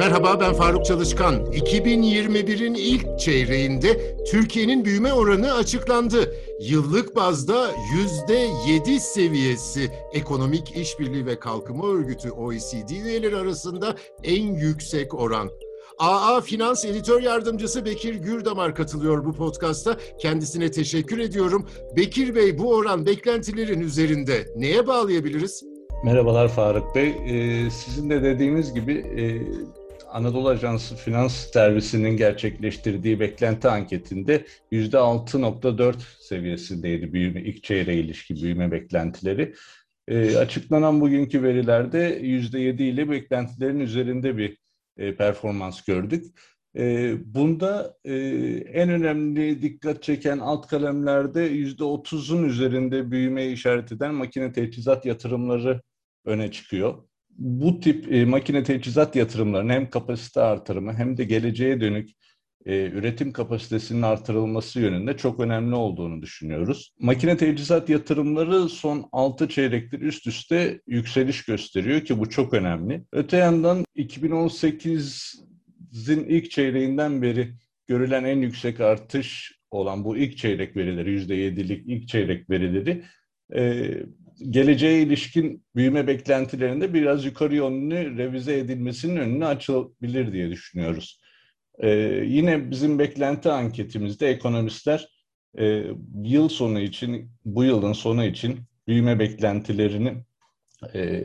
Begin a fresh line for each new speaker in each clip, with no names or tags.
Merhaba ben Faruk Çalışkan. 2021'in ilk çeyreğinde Türkiye'nin büyüme oranı açıklandı. Yıllık bazda %7 seviyesi Ekonomik İşbirliği ve Kalkınma Örgütü OECD üyeleri arasında en yüksek oran. AA Finans Editör Yardımcısı Bekir Gürdamar katılıyor bu podcasta. Kendisine teşekkür ediyorum. Bekir Bey bu oran beklentilerin üzerinde. Neye bağlayabiliriz?
Merhabalar Faruk Bey. Ee, sizin de dediğiniz gibi e, Anadolu Ajansı Finans Servisi'nin gerçekleştirdiği beklenti anketinde %6.4 seviyesindeydi büyüme, ilk çeyreğe ilişki büyüme beklentileri. E, açıklanan bugünkü verilerde %7 ile beklentilerin üzerinde bir e, performans gördük. E, bunda e, en önemli dikkat çeken alt kalemlerde %30'un üzerinde büyüme işaret eden makine teçhizat yatırımları öne çıkıyor bu tip e, makine teçhizat yatırımlarının hem kapasite artırımı hem de geleceğe dönük e, üretim kapasitesinin artırılması yönünde çok önemli olduğunu düşünüyoruz. Makine teçhizat yatırımları son 6 çeyrektir üst üste yükseliş gösteriyor ki bu çok önemli. Öte yandan 2018'in ilk çeyreğinden beri görülen en yüksek artış olan bu ilk çeyrek verileri, %7'lik ilk çeyrek verileri e, geleceğe ilişkin büyüme beklentilerinde biraz yukarı yönlü revize edilmesinin önüne açılabilir diye düşünüyoruz. Ee, yine bizim beklenti anketimizde ekonomistler e, yıl sonu için, bu yılın sonu için büyüme beklentilerini e,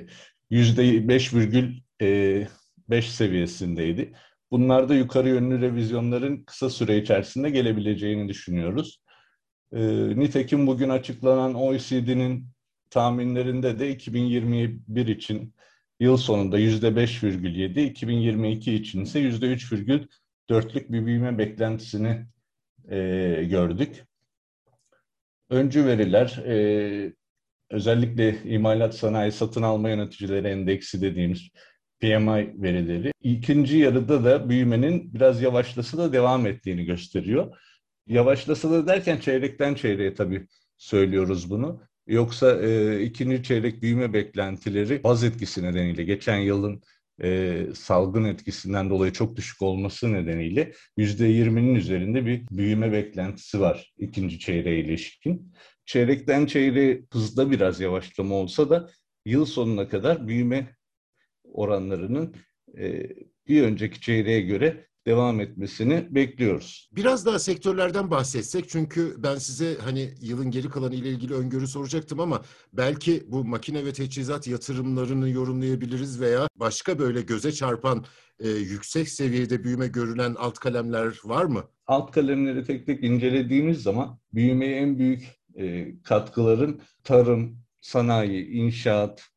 yüzde beş virgül e, beş seviyesindeydi. Bunlarda yukarı yönlü revizyonların kısa süre içerisinde gelebileceğini düşünüyoruz. E, nitekim bugün açıklanan OECD'nin tahminlerinde de 2021 için yıl sonunda %5,7, 2022 için ise %3,4'lük bir büyüme beklentisini e, gördük. Öncü veriler, e, özellikle imalat sanayi satın alma yöneticileri endeksi dediğimiz PMI verileri, ikinci yarıda da büyümenin biraz yavaşlasa da devam ettiğini gösteriyor. Yavaşlasa da derken çeyrekten çeyreğe tabii söylüyoruz bunu. Yoksa e, ikinci çeyrek büyüme beklentileri baz etkisi nedeniyle geçen yılın e, salgın etkisinden dolayı çok düşük olması nedeniyle yüzde yirminin üzerinde bir büyüme beklentisi var ikinci çeyreğe ilişkin. Çeyrekten çeyreğe hızda biraz yavaşlama olsa da yıl sonuna kadar büyüme oranlarının e, bir önceki çeyreğe göre devam etmesini bekliyoruz.
Biraz daha sektörlerden bahsetsek çünkü ben size hani yılın geri kalanı ile ilgili öngörü soracaktım ama belki bu makine ve teçhizat yatırımlarını yorumlayabiliriz veya başka böyle göze çarpan e, yüksek seviyede büyüme görülen alt kalemler var mı?
Alt kalemleri tek tek incelediğimiz zaman büyümeye en büyük e, katkıların tarım, sanayi, inşaat,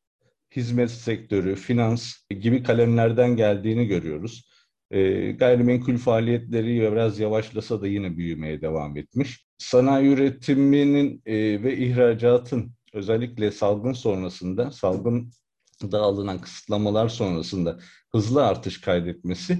hizmet sektörü, finans gibi kalemlerden geldiğini görüyoruz. E, gayrimenkul faaliyetleri biraz yavaşlasa da yine büyümeye devam etmiş. Sanayi üretiminin e, ve ihracatın özellikle salgın sonrasında, salgın da kısıtlamalar sonrasında hızlı artış kaydetmesi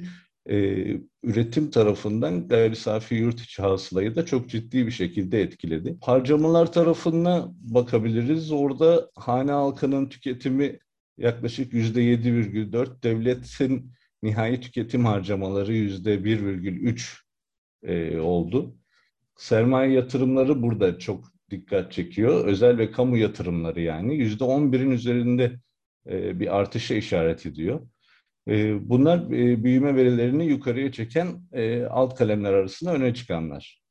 e, üretim tarafından gayri safi yurt içi hasılayı da çok ciddi bir şekilde etkiledi. Harcamalar tarafına bakabiliriz. Orada hane halkının tüketimi yaklaşık %7,4, devletin nihai tüketim harcamaları yüzde 1,3 e, oldu. Sermaye yatırımları burada çok dikkat çekiyor. Özel ve kamu yatırımları yani yüzde 11'in üzerinde e, bir artışa işaret ediyor. E, bunlar büyüme verilerini yukarıya çeken alt kalemler arasında öne çıkanlar.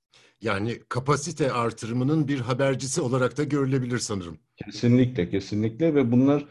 Yani kapasite artırımının bir habercisi olarak da görülebilir sanırım.
Kesinlikle, kesinlikle ve bunlar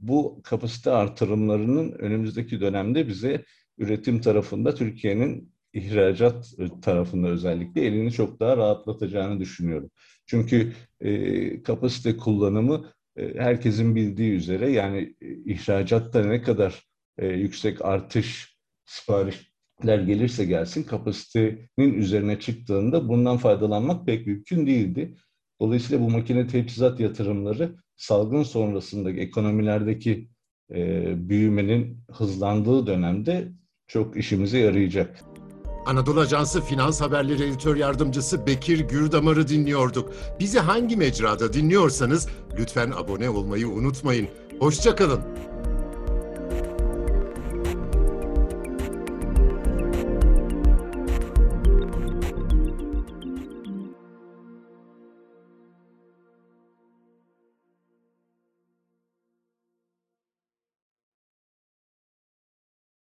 bu kapasite artırımlarının önümüzdeki dönemde bize üretim tarafında Türkiye'nin ihracat tarafında özellikle elini çok daha rahatlatacağını düşünüyorum. Çünkü e, kapasite kullanımı e, herkesin bildiği üzere yani e, ihracatta ne kadar e, yüksek artış siparişler gelirse gelsin kapasitenin üzerine çıktığında bundan faydalanmak pek mümkün değildi. Dolayısıyla bu makine teçhizat yatırımları salgın sonrasındaki ekonomilerdeki e, büyümenin hızlandığı dönemde çok işimize yarayacak.
Anadolu Ajansı Finans Haberleri Editör Yardımcısı Bekir Gürdamar'ı dinliyorduk. Bizi hangi mecrada dinliyorsanız lütfen abone olmayı unutmayın. Hoşçakalın.